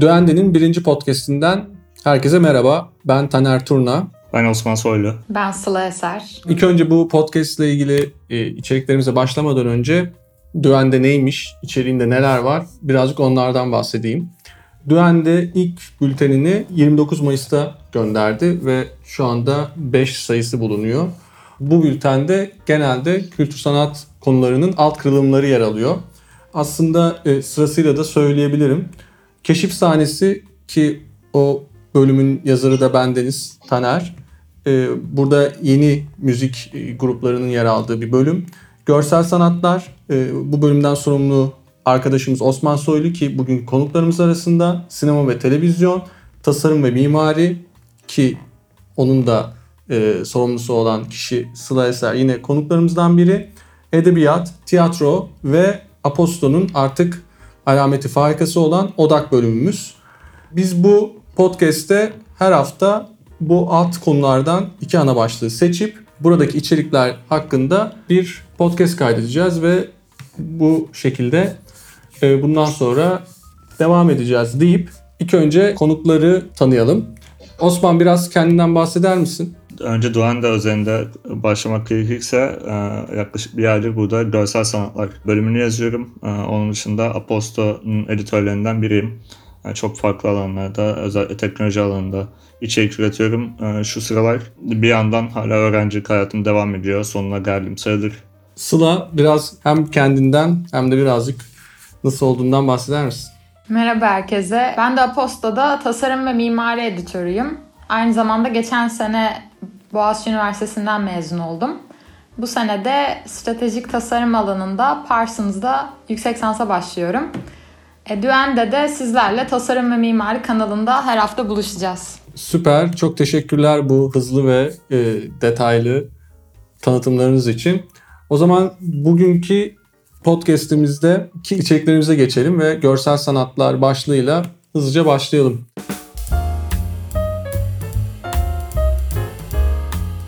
Duende'nin birinci podcastinden herkese merhaba. Ben Taner Turna. Ben Osman Soylu. Ben Sıla Eser. İlk önce bu podcast ile ilgili e, içeriklerimize başlamadan önce Duende neymiş, içeriğinde neler var birazcık onlardan bahsedeyim. Duende ilk bültenini 29 Mayıs'ta gönderdi ve şu anda 5 sayısı bulunuyor. Bu bültende genelde kültür sanat konularının alt kırılımları yer alıyor. Aslında e, sırasıyla da söyleyebilirim. Keşif sahnesi ki o bölümün yazarı da bendeniz Taner. E, burada yeni müzik e, gruplarının yer aldığı bir bölüm. Görsel sanatlar e, bu bölümden sorumlu arkadaşımız Osman Soylu ki bugün konuklarımız arasında sinema ve televizyon, tasarım ve mimari ki onun da e, sorumlusu olan kişi Sıla Eser yine konuklarımızdan biri. Edebiyat, tiyatro ve Aposto'nun artık alameti farikası olan odak bölümümüz. Biz bu podcast'te her hafta bu alt konulardan iki ana başlığı seçip buradaki içerikler hakkında bir podcast kaydedeceğiz ve bu şekilde e, bundan sonra devam edeceğiz deyip ilk önce konukları tanıyalım. Osman biraz kendinden bahseder misin? Önce Duanda üzerinde başlamak gerekirse e, yaklaşık bir aydır burada görsel sanatlar bölümünü yazıyorum. E, onun dışında Aposto'nun editörlerinden biriyim. Yani çok farklı alanlarda özellikle teknoloji alanında içerik üretiyorum. E, şu sıralar bir yandan hala öğrencilik hayatım devam ediyor. Sonuna geldim sayılır. Sıla biraz hem kendinden hem de birazcık nasıl olduğundan bahseder misin? Merhaba herkese. Ben de Aposto'da tasarım ve mimari editörüyüm. Aynı zamanda geçen sene Boğaziçi Üniversitesi'nden mezun oldum. Bu sene de stratejik tasarım alanında Parsons'da yüksek sansa başlıyorum. E, de sizlerle Tasarım ve Mimari kanalında her hafta buluşacağız. Süper. Çok teşekkürler bu hızlı ve e, detaylı tanıtımlarınız için. O zaman bugünkü podcast'imizde içeriklerimize geçelim ve görsel sanatlar başlığıyla hızlıca başlayalım.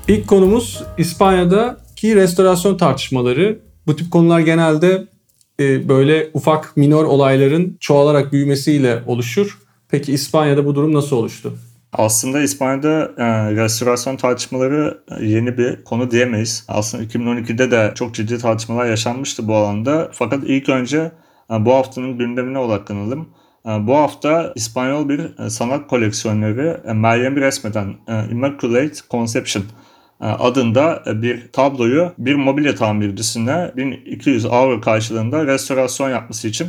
İlk konumuz İspanya'daki restorasyon tartışmaları. Bu tip konular genelde e, böyle ufak minor olayların çoğalarak büyümesiyle oluşur. Peki İspanya'da bu durum nasıl oluştu? Aslında İspanya'da e, restorasyon tartışmaları yeni bir konu diyemeyiz. Aslında 2012'de de çok ciddi tartışmalar yaşanmıştı bu alanda. Fakat ilk önce e, bu haftanın gündemine odaklanalım. E, bu hafta İspanyol bir e, sanat koleksiyoneri e, Meryem'i resmeden e, Immaculate Conception e, adında bir tabloyu bir mobilya tamircisine 1200 avro karşılığında restorasyon yapması için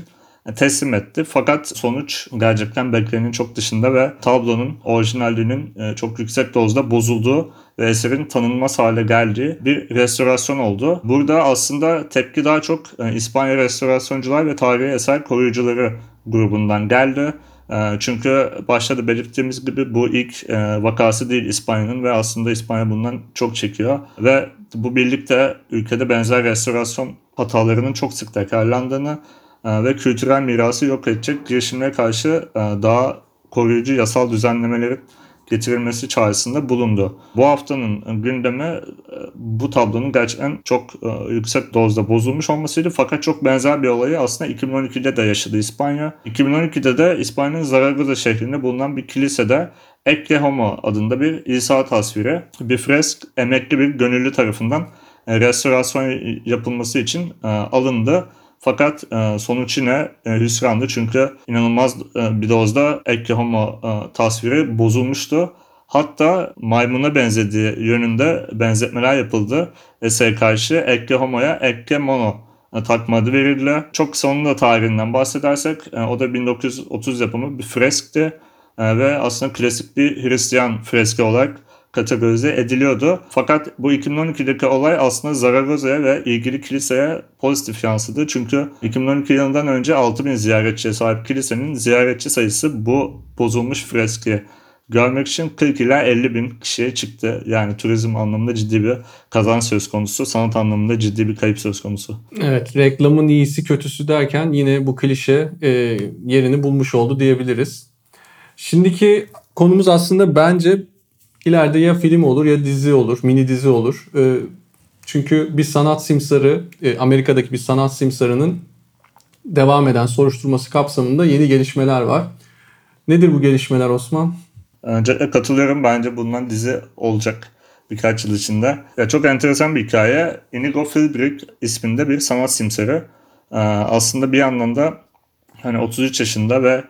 teslim etti. Fakat sonuç gerçekten beklenenin çok dışında ve tablonun orijinalliğinin e, çok yüksek dozda bozulduğu ve eserin tanınmaz hale geldiği bir restorasyon oldu. Burada aslında tepki daha çok e, İspanya restorasyoncular ve tarihi eser koruyucuları grubundan geldi. E, çünkü başta da belirttiğimiz gibi bu ilk vakası değil İspanya'nın ve aslında İspanya bundan çok çekiyor. Ve bu birlikte ülkede benzer restorasyon hatalarının çok sık tekrarlandığını e, ve kültürel mirası yok edecek girişimlere karşı e, daha koruyucu yasal düzenlemelerin getirilmesi çağrısında bulundu. Bu haftanın gündemi e, bu tablonun gerçekten çok yüksek dozda bozulmuş olmasıydı. Fakat çok benzer bir olayı aslında 2012'de de yaşadı İspanya. 2012'de de İspanya'nın Zaragoza şehrinde bulunan bir kilisede Ecce Homo adında bir İsa tasviri, bir fresk emekli bir gönüllü tarafından restorasyon yapılması için alındı. Fakat e, sonuç yine e, hüsrandı çünkü inanılmaz e, bir dozda Ecce Homo tasviri bozulmuştu. Hatta maymuna benzediği yönünde benzetmeler yapıldı. Eseye karşı Ecce Homo'ya Ecce Mono takma adı verildi. Çok kısa onun da tarihinden bahsedersek o da 1930 yapımı bir freskti. Ve aslında klasik bir Hristiyan freski olarak kategorize ediliyordu. Fakat bu 2012'deki olay aslında Zaragoza'ya ve ilgili kiliseye pozitif yansıdı. Çünkü 2012 yılından önce 6000 ziyaretçiye sahip kilisenin ziyaretçi sayısı bu bozulmuş freski görmek için 40 ila 50 bin kişiye çıktı. Yani turizm anlamında ciddi bir kazanç söz konusu. Sanat anlamında ciddi bir kayıp söz konusu. Evet reklamın iyisi kötüsü derken yine bu klişe e, yerini bulmuş oldu diyebiliriz. Şimdiki konumuz aslında bence ileride ya film olur ya dizi olur, mini dizi olur. E, çünkü bir sanat simsarı, e, Amerika'daki bir sanat simsarının devam eden soruşturması kapsamında yeni gelişmeler var. Nedir bu gelişmeler Osman? Öncelikle katılıyorum. Bence bundan dizi olacak birkaç yıl içinde. Ya çok enteresan bir hikaye. Inigo Philbrick isminde bir sanat simseri. Ee, aslında bir yandan da hani 33 yaşında ve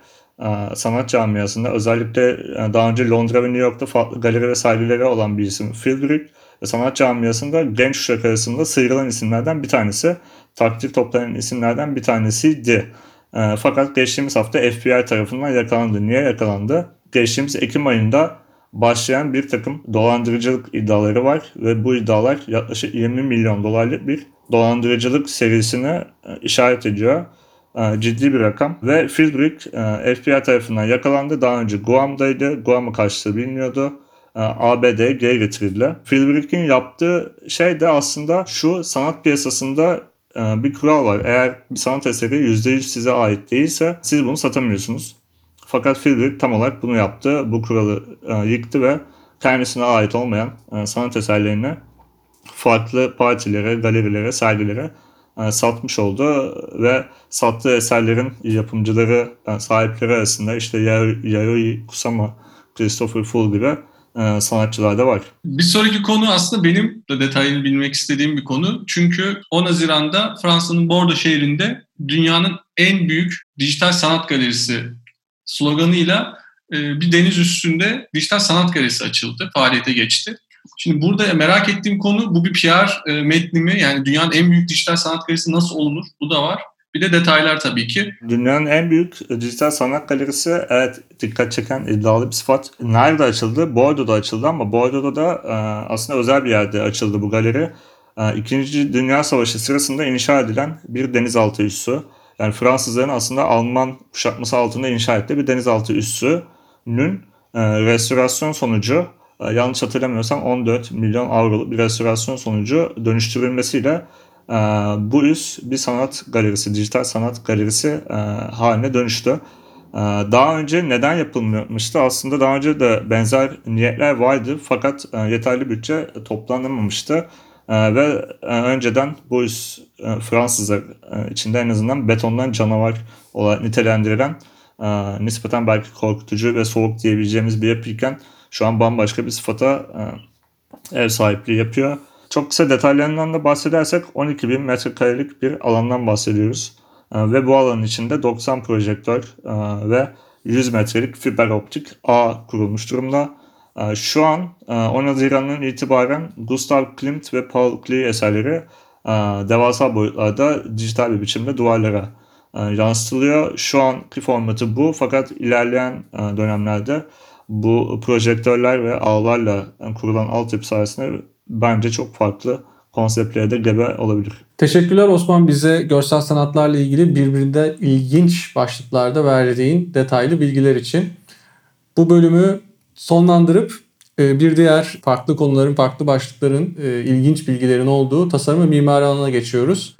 sanat camiasında özellikle e, daha önce Londra ve New York'ta galeri ve sergileri olan bir isim Philbrick ve sanat camiasında genç kuşak arasında sıyrılan isimlerden bir tanesi. Takdir toplayan isimlerden bir tanesiydi. E, fakat geçtiğimiz hafta FBI tarafından yakalandı. Niye yakalandı? Geçtiğimiz Ekim ayında başlayan bir takım dolandırıcılık iddiaları var ve bu iddialar yaklaşık 20 milyon dolarlık bir dolandırıcılık serisine işaret ediyor. Ciddi bir rakam ve Philbrick FBI tarafından yakalandı. Daha önce Guam'daydı. Guam'ı kaçtığı bilmiyordu. ABD'ye geri getirildi. Philbrick'in yaptığı şey de aslında şu sanat piyasasında bir kural var. Eğer bir sanat eseri %100 size ait değilse siz bunu satamıyorsunuz. Fakat Philbrick tam olarak bunu yaptı. Bu kuralı yıktı ve kendisine ait olmayan sanat eserlerini farklı partilere, galerilere, sergilere satmış oldu ve sattığı eserlerin yapımcıları, sahipleri arasında işte Yayoi Kusama, Christopher Full gibi sanatçılar da var. Bir sonraki konu aslında benim de detayını bilmek istediğim bir konu. Çünkü 10 Haziran'da Fransa'nın Bordeaux şehrinde dünyanın en büyük dijital sanat galerisi sloganıyla bir deniz üstünde dijital sanat galerisi açıldı, faaliyete geçti. Şimdi burada merak ettiğim konu bu bir PR e, metni mi? Yani dünyanın en büyük dijital sanat galerisi nasıl olunur? Bu da var. Bir de detaylar tabii ki. Dünyanın en büyük dijital sanat galerisi evet dikkat çeken iddialı bir sıfat. Nerede açıldı? Bordeaux'da açıldı ama Bordeaux'da da e, aslında özel bir yerde açıldı bu galeri. E, İkinci Dünya Savaşı sırasında inşa edilen bir denizaltı üssü. Yani Fransızların aslında Alman kuşatması altında inşa ettiği bir denizaltı üssünün e, restorasyon sonucu e, yanlış hatırlamıyorsam 14 milyon avroluk bir restorasyon sonucu dönüştürülmesiyle e, bu üs bir sanat galerisi, dijital sanat galerisi e, haline dönüştü. Daha önce neden yapılmıştı? Aslında daha önce de benzer niyetler vardı fakat yeterli bütçe toplanamamıştı. Ve önceden bu üs Fransızlar içinde en azından betondan canavar olarak nitelendirilen nispeten belki korkutucu ve soğuk diyebileceğimiz bir yapıyken şu an bambaşka bir sıfata e, ev sahipliği yapıyor. Çok kısa detaylarından da bahsedersek 12 bin metrekarelik bir alandan bahsediyoruz. E, ve bu alanın içinde 90 projektör e, ve 100 metrelik fiber optik ağ kurulmuş durumda. Şu an 10 Haziran'dan itibaren Gustav Klimt ve Paul Klee eserleri devasa boyutlarda dijital bir biçimde duvarlara yansıtılıyor. Şu anki formatı bu fakat ilerleyen dönemlerde bu projektörler ve ağlarla kurulan altyapı sayesinde bence çok farklı konseptlere de gebe olabilir. Teşekkürler Osman bize görsel sanatlarla ilgili birbirinde ilginç başlıklarda verdiğin detaylı bilgiler için. Bu bölümü sonlandırıp e, bir diğer farklı konuların, farklı başlıkların, e, ilginç bilgilerin olduğu tasarım ve mimari alanına geçiyoruz.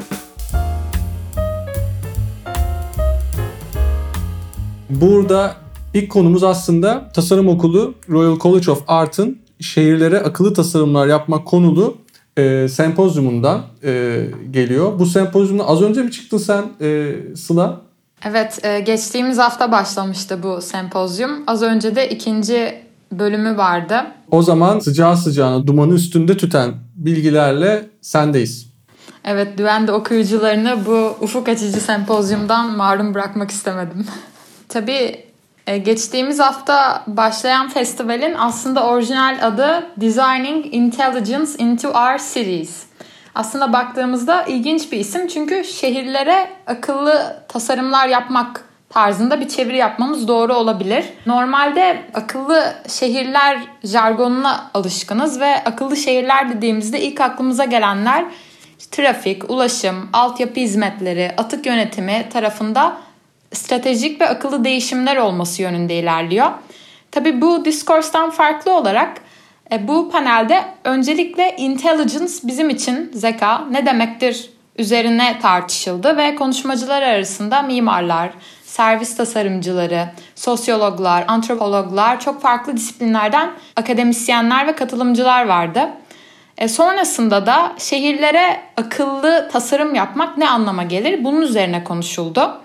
Burada İlk konumuz aslında tasarım okulu Royal College of Art'ın şehirlere akıllı tasarımlar yapmak konulu e, sempozyumundan e, geliyor. Bu sempozyumda az önce mi çıktın sen e, Sıla? Evet, e, geçtiğimiz hafta başlamıştı bu sempozyum. Az önce de ikinci bölümü vardı. O zaman sıcağı sıcağına dumanı üstünde tüten bilgilerle sendeyiz. Evet, Düvende okuyucularını bu ufuk açıcı sempozyumdan mahrum bırakmak istemedim. Tabii geçtiğimiz hafta başlayan festivalin aslında orijinal adı Designing Intelligence into Our Cities. Aslında baktığımızda ilginç bir isim çünkü şehirlere akıllı tasarımlar yapmak tarzında bir çeviri yapmamız doğru olabilir. Normalde akıllı şehirler jargonuna alışkınız ve akıllı şehirler dediğimizde ilk aklımıza gelenler trafik, ulaşım, altyapı hizmetleri, atık yönetimi tarafında stratejik ve akıllı değişimler olması yönünde ilerliyor. Tabi bu discourse'tan farklı olarak e, bu panelde öncelikle intelligence bizim için zeka ne demektir üzerine tartışıldı ve konuşmacılar arasında mimarlar, servis tasarımcıları, sosyologlar, antropologlar, çok farklı disiplinlerden akademisyenler ve katılımcılar vardı. E sonrasında da şehirlere akıllı tasarım yapmak ne anlama gelir? Bunun üzerine konuşuldu.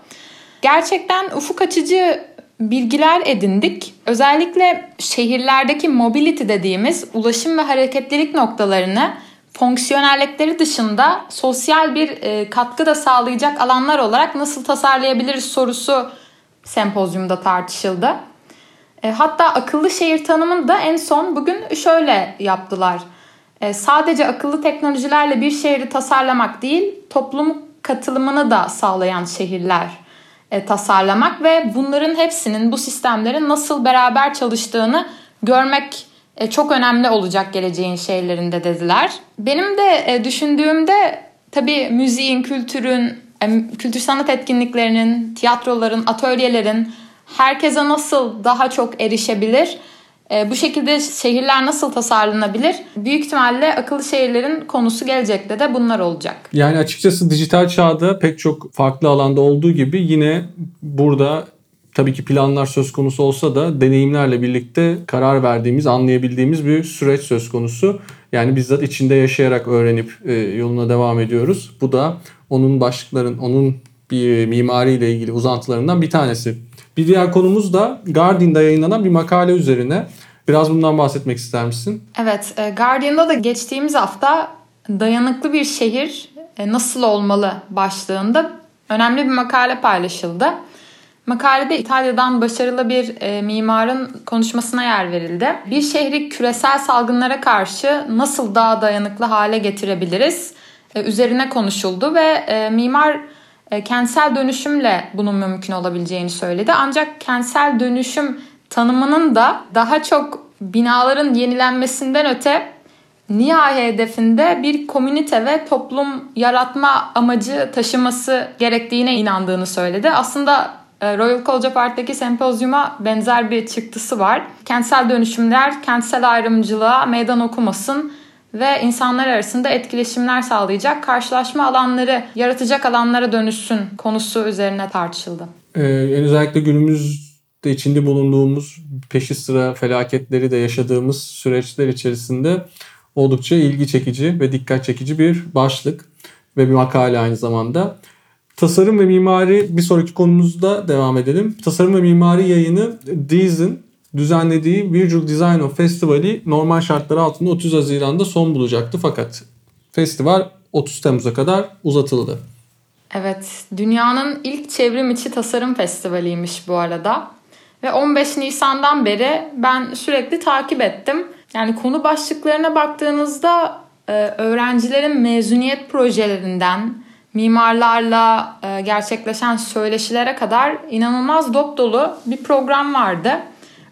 Gerçekten ufuk açıcı bilgiler edindik. Özellikle şehirlerdeki mobility dediğimiz ulaşım ve hareketlilik noktalarını fonksiyonellikleri dışında sosyal bir e, katkı da sağlayacak alanlar olarak nasıl tasarlayabiliriz sorusu sempozyumda tartışıldı. E, hatta akıllı şehir tanımını da en son bugün şöyle yaptılar. E, sadece akıllı teknolojilerle bir şehri tasarlamak değil, toplum katılımını da sağlayan şehirler e, tasarlamak ve bunların hepsinin bu sistemlerin nasıl beraber çalıştığını görmek e, çok önemli olacak geleceğin şeylerinde dediler. Benim de e, düşündüğümde tabii müziğin, kültürün, e, kültür sanat etkinliklerinin, tiyatroların, atölyelerin herkese nasıl daha çok erişebilir? E, bu şekilde şehirler nasıl tasarlanabilir? Büyük ihtimalle akıllı şehirlerin konusu gelecekte de bunlar olacak. Yani açıkçası dijital çağda pek çok farklı alanda olduğu gibi yine burada tabii ki planlar söz konusu olsa da deneyimlerle birlikte karar verdiğimiz, anlayabildiğimiz bir süreç söz konusu. Yani bizzat içinde yaşayarak öğrenip e, yoluna devam ediyoruz. Bu da onun başlıkların, onun bir mimariyle ilgili uzantılarından bir tanesi. Bir diğer konumuz da Guardian'da yayınlanan bir makale üzerine. Biraz bundan bahsetmek ister misin? Evet, e, Guardian'da da geçtiğimiz hafta dayanıklı bir şehir e, nasıl olmalı başlığında önemli bir makale paylaşıldı. Makalede İtalya'dan başarılı bir e, mimarın konuşmasına yer verildi. Bir şehri küresel salgınlara karşı nasıl daha dayanıklı hale getirebiliriz üzerine konuşuldu ve mimar kentsel dönüşümle bunun mümkün olabileceğini söyledi. Ancak kentsel dönüşüm tanımının da daha çok binaların yenilenmesinden öte nihai hedefinde bir komünite ve toplum yaratma amacı taşıması gerektiğine inandığını söyledi. Aslında e, Royal College of Art'taki sempozyuma benzer bir çıktısı var. Kentsel dönüşümler kentsel ayrımcılığa meydan okumasın ve insanlar arasında etkileşimler sağlayacak karşılaşma alanları yaratacak alanlara dönüşsün konusu üzerine tartışıldı. Ee, özellikle günümüzde içinde bulunduğumuz peşi sıra felaketleri de yaşadığımız süreçler içerisinde oldukça ilgi çekici ve dikkat çekici bir başlık ve bir makale aynı zamanda. Tasarım ve mimari bir sonraki konumuzda devam edelim. Tasarım ve mimari yayını Deez'in düzenlediği Visual Design of Festivali normal şartlar altında 30 Haziran'da son bulacaktı fakat festival 30 Temmuz'a kadar uzatıldı. Evet, dünyanın ilk çevrim içi tasarım festivaliymiş bu arada. Ve 15 Nisan'dan beri ben sürekli takip ettim. Yani konu başlıklarına baktığınızda e, öğrencilerin mezuniyet projelerinden mimarlarla e, gerçekleşen söyleşilere kadar inanılmaz dop dolu bir program vardı.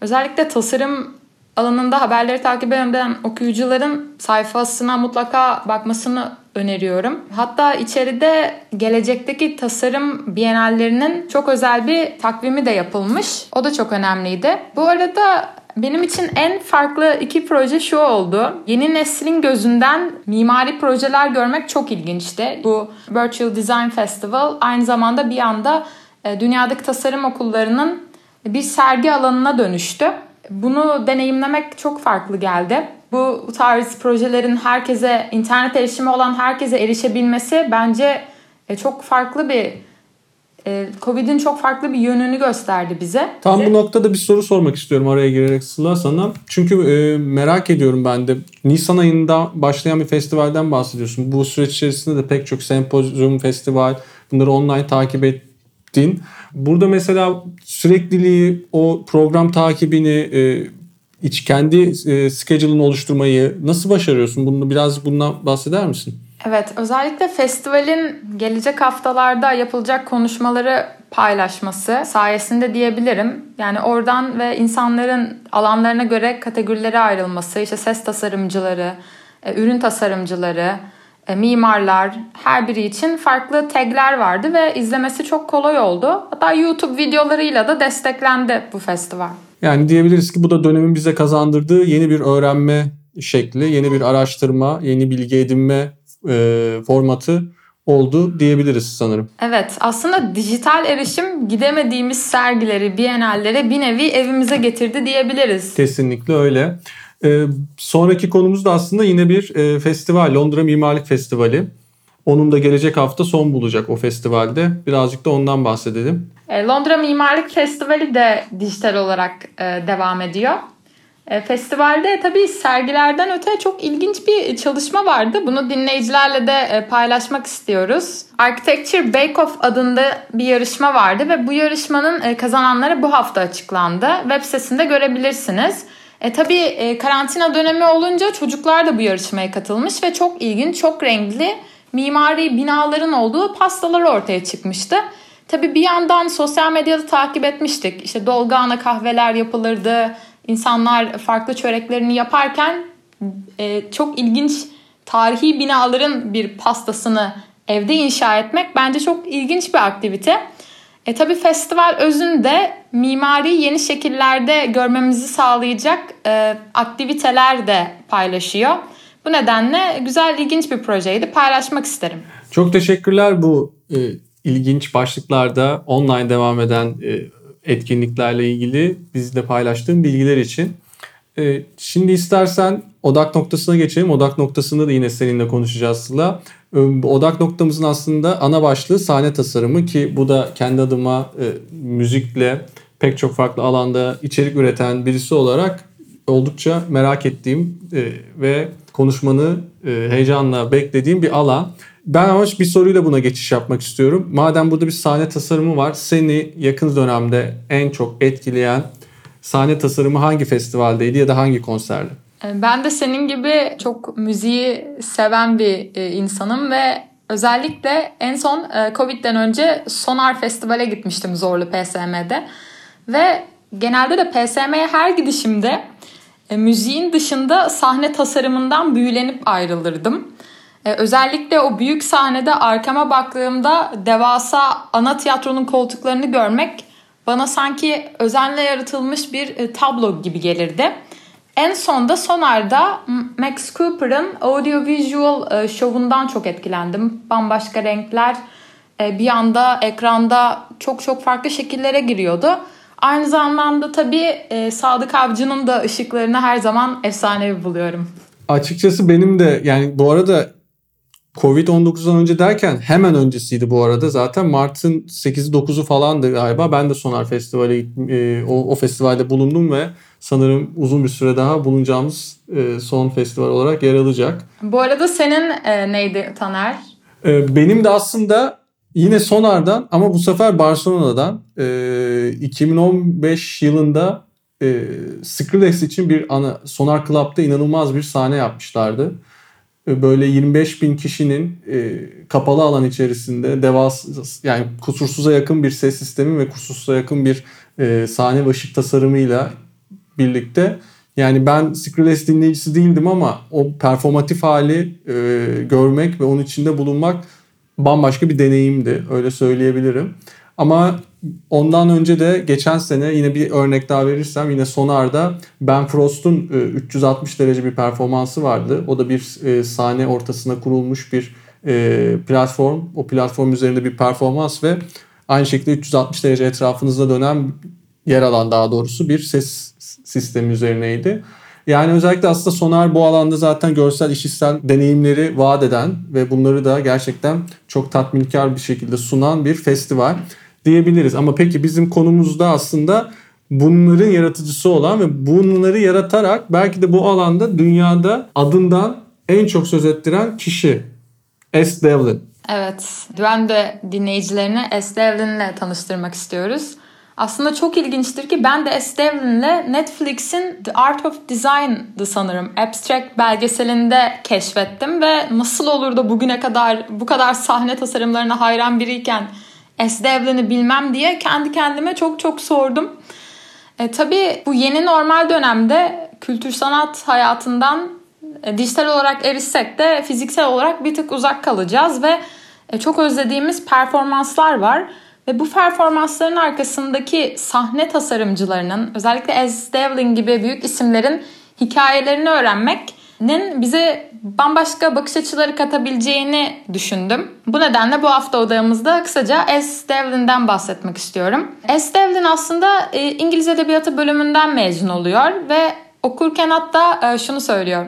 Özellikle tasarım alanında haberleri takip eden okuyucuların sayfasına mutlaka bakmasını öneriyorum. Hatta içeride gelecekteki tasarım bienallerinin çok özel bir takvimi de yapılmış. O da çok önemliydi. Bu arada benim için en farklı iki proje şu oldu. Yeni neslin gözünden mimari projeler görmek çok ilginçti. Bu Virtual Design Festival aynı zamanda bir anda e, dünyadaki tasarım okullarının bir sergi alanına dönüştü. Bunu deneyimlemek çok farklı geldi. Bu tarz projelerin herkese, internet erişimi olan herkese erişebilmesi bence e, çok farklı bir e, Covid'in çok farklı bir yönünü gösterdi bize. Tam bu noktada bir soru sormak istiyorum araya girerek Sıla sana. Çünkü e, merak ediyorum ben de. Nisan ayında başlayan bir festivalden bahsediyorsun. Bu süreç içerisinde de pek çok sempozyum, festival bunları online takip ettin. Burada mesela sürekliliği, o program takibini, e, iç kendi e, schedule'ını oluşturmayı nasıl başarıyorsun? Bunu biraz bundan bahseder misin? Evet, özellikle festivalin gelecek haftalarda yapılacak konuşmaları paylaşması sayesinde diyebilirim. Yani oradan ve insanların alanlarına göre kategorilere ayrılması, işte ses tasarımcıları, e, ürün tasarımcıları, e, mimarlar her biri için farklı tagler vardı ve izlemesi çok kolay oldu. Hatta YouTube videolarıyla da desteklendi bu festival. Yani diyebiliriz ki bu da dönemin bize kazandırdığı yeni bir öğrenme şekli, yeni bir araştırma, yeni bilgi edinme e, formatı oldu diyebiliriz sanırım. Evet aslında dijital erişim gidemediğimiz sergileri, bienallere bir nevi evimize getirdi diyebiliriz. Kesinlikle öyle. E, sonraki konumuz da aslında yine bir e, festival, Londra Mimarlık Festivali. Onun da gelecek hafta son bulacak o festivalde. Birazcık da ondan bahsedelim. E, Londra Mimarlık Festivali de dijital olarak e, devam ediyor. E, festivalde tabii sergilerden öte çok ilginç bir çalışma vardı. Bunu dinleyicilerle de paylaşmak istiyoruz. Architecture Bake Off adında bir yarışma vardı ve bu yarışmanın kazananları bu hafta açıklandı. Web sitesinde görebilirsiniz. E, tabii karantina dönemi olunca çocuklar da bu yarışmaya katılmış ve çok ilginç, çok renkli mimari binaların olduğu pastalar ortaya çıkmıştı. Tabii bir yandan sosyal medyada takip etmiştik. İşte dolgana kahveler yapılırdı. İnsanlar farklı çöreklerini yaparken e, çok ilginç tarihi binaların bir pastasını evde inşa etmek bence çok ilginç bir aktivite. E tabi festival özünde mimari yeni şekillerde görmemizi sağlayacak e, aktiviteler de paylaşıyor. Bu nedenle güzel, ilginç bir projeydi. Paylaşmak isterim. Çok teşekkürler bu e, ilginç başlıklarda online devam eden e, etkinliklerle ilgili bizle paylaştığın bilgiler için. E, şimdi istersen odak noktasına geçelim. Odak noktasında da yine seninle konuşacağız Sıla. E, odak noktamızın aslında ana başlığı sahne tasarımı ki bu da kendi adıma e, müzikle pek çok farklı alanda içerik üreten birisi olarak oldukça merak ettiğim e, ve konuşmanı e, heyecanla beklediğim bir alan. Ben ama bir soruyla buna geçiş yapmak istiyorum. Madem burada bir sahne tasarımı var, seni yakın dönemde en çok etkileyen sahne tasarımı hangi festivaldeydi ya da hangi konserde? Ben de senin gibi çok müziği seven bir e, insanım ve özellikle en son e, Covid'den önce Sonar Festival'e gitmiştim Zorlu PSM'de. Ve genelde de PSM'ye her gidişimde e, müziğin dışında sahne tasarımından büyülenip ayrılırdım. E, özellikle o büyük sahnede arkama baktığımda devasa ana tiyatronun koltuklarını görmek bana sanki özenle yaratılmış bir e, tablo gibi gelirdi. En sonda Sonar'da Max Cooper'ın audiovisual e, şovundan çok etkilendim. Bambaşka renkler e, bir anda ekranda çok çok farklı şekillere giriyordu. Aynı zamanda tabii e, Sadık Avcı'nın da ışıklarını her zaman efsanevi buluyorum. Açıkçası benim de yani bu arada Covid-19'dan önce derken hemen öncesiydi bu arada. Zaten Mart'ın 8'i 9'u falandı galiba. Ben de Sonar Festivali e, o, o festivalde bulundum ve sanırım uzun bir süre daha bulunacağımız e, son festival olarak yer alacak. Bu arada senin e, neydi Taner? E, benim de aslında yine Sonar'dan ama bu sefer Barcelona'dan e, 2015 yılında e, Skrillex için bir ana Sonar Club'da inanılmaz bir sahne yapmışlardı. Böyle 25 bin kişinin e, kapalı alan içerisinde devas yani kusursuza yakın bir ses sistemi ve kusursuza yakın bir e, sahne ve ışık tasarımıyla birlikte yani ben Skrillex dinleyicisi değildim ama o performatif hali e, görmek ve onun içinde bulunmak bambaşka bir deneyimdi öyle söyleyebilirim. Ama ondan önce de geçen sene yine bir örnek daha verirsem yine Sonar'da Ben Frost'un 360 e, derece bir performansı vardı. O da bir e, sahne ortasına kurulmuş bir e, platform. O platform üzerinde bir performans ve aynı şekilde 360 derece etrafınızda dönen yer alan daha doğrusu bir ses sistemi üzerineydi. Yani özellikle aslında Sonar bu alanda zaten görsel işitsel deneyimleri vaat eden ve bunları da gerçekten çok tatminkar bir şekilde sunan bir festival diyebiliriz. Ama peki bizim konumuzda aslında bunların yaratıcısı olan ve bunları yaratarak belki de bu alanda dünyada adından en çok söz ettiren kişi S. Devlin. Evet, ben de dinleyicilerini S. Devlin'le tanıştırmak istiyoruz. Aslında çok ilginçtir ki ben de S. Devlin'le Netflix'in The Art of Design'dı sanırım. Abstract belgeselinde keşfettim ve nasıl olur da bugüne kadar bu kadar sahne tasarımlarına hayran biriyken S. Devlin'i bilmem diye kendi kendime çok çok sordum. E, tabii bu yeni normal dönemde kültür sanat hayatından e, dijital olarak erişsek de fiziksel olarak bir tık uzak kalacağız ve e, çok özlediğimiz performanslar var. Ve bu performansların arkasındaki sahne tasarımcılarının özellikle S. Devlin gibi büyük isimlerin hikayelerini öğrenmenin bize bambaşka bakış açıları katabileceğini düşündüm. Bu nedenle bu hafta odamızda kısaca S. Devlin'den bahsetmek istiyorum. S. Devlin aslında e, İngiliz Edebiyatı bölümünden mezun oluyor ve okurken hatta e, şunu söylüyor.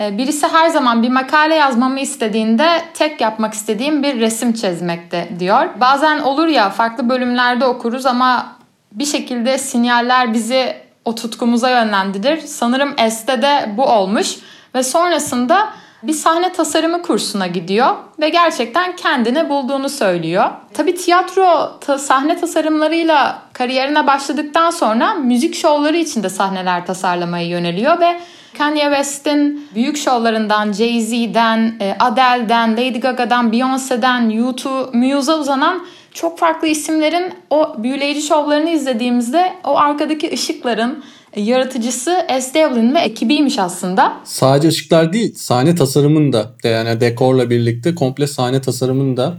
E, birisi her zaman bir makale yazmamı istediğinde tek yapmak istediğim bir resim çizmekte diyor. Bazen olur ya farklı bölümlerde okuruz ama bir şekilde sinyaller bizi o tutkumuza yönlendirir. Sanırım S'te de bu olmuş ve sonrasında bir sahne tasarımı kursuna gidiyor ve gerçekten kendini bulduğunu söylüyor. Tabii tiyatro ta- sahne tasarımlarıyla kariyerine başladıktan sonra müzik şovları için de sahneler tasarlamaya yöneliyor ve Kanye West'in büyük şovlarından Jay-Z'den, e, Adele'den, Lady Gaga'dan, Beyoncé'den, U2, Muse'a uzanan çok farklı isimlerin o büyüleyici şovlarını izlediğimizde o arkadaki ışıkların e, yaratıcısı S. Ve ekibiymiş aslında. Sadece ışıklar değil, sahne tasarımını da yani dekorla birlikte komple sahne tasarımını da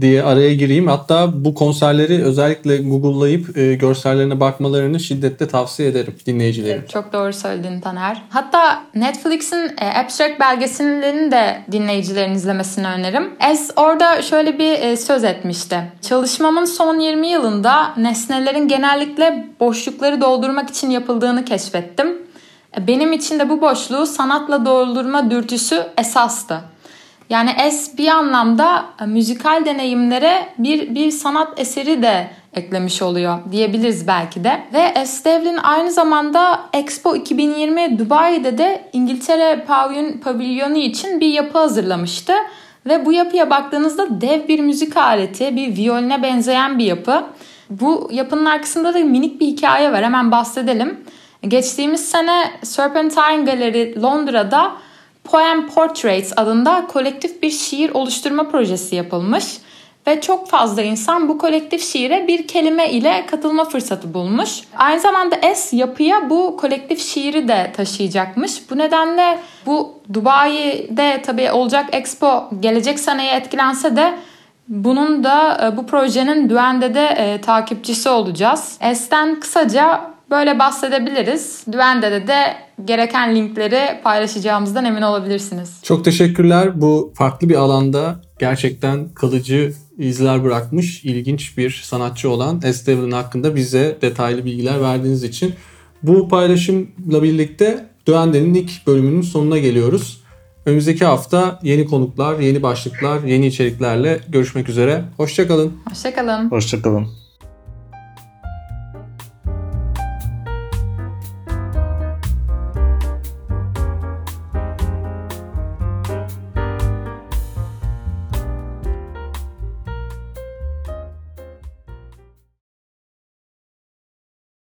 diye araya gireyim. Hatta bu konserleri özellikle Google'layıp e, görsellerine bakmalarını şiddetle tavsiye ederim dinleyicilerim. Çok doğru söyledin Taner. Hatta Netflix'in e, Abstract belgesellerini de dinleyicilerin izlemesini öneririm. Es orada şöyle bir e, söz etmişti. Çalışmamın son 20 yılında nesnelerin genellikle boşlukları doldurmak için yapıldığını keşfettim. E, Benim için de bu boşluğu sanatla doldurma dürtüsü esastı. Yani es bir anlamda e, müzikal deneyimlere bir bir sanat eseri de eklemiş oluyor diyebiliriz belki de. Ve S. Devlin aynı zamanda Expo 2020 Dubai'de de İngiltere pavilyonu için bir yapı hazırlamıştı. Ve bu yapıya baktığınızda dev bir müzik aleti, bir violine benzeyen bir yapı. Bu yapının arkasında da minik bir hikaye var. Hemen bahsedelim. Geçtiğimiz sene Serpentine Gallery Londra'da Poem Portraits adında kolektif bir şiir oluşturma projesi yapılmış ve çok fazla insan bu kolektif şiire bir kelime ile katılma fırsatı bulmuş. Aynı zamanda S yapıya bu kolektif şiiri de taşıyacakmış. Bu nedenle bu Dubai'de tabii olacak Expo gelecek seneye etkilense de bunun da e, bu projenin Duende'de e, takipçisi olacağız. S'ten kısaca böyle bahsedebiliriz. Duende'de de gereken linkleri paylaşacağımızdan emin olabilirsiniz. Çok teşekkürler. Bu farklı bir alanda gerçekten kalıcı izler bırakmış ilginç bir sanatçı olan. Devlin hakkında bize detaylı bilgiler verdiğiniz için. Bu paylaşımla birlikte Duende'nin ilk bölümünün sonuna geliyoruz. Önümüzdeki hafta yeni konuklar, yeni başlıklar, yeni içeriklerle görüşmek üzere. Hoşçakalın. Hoşçakalın. Hoşçakalın.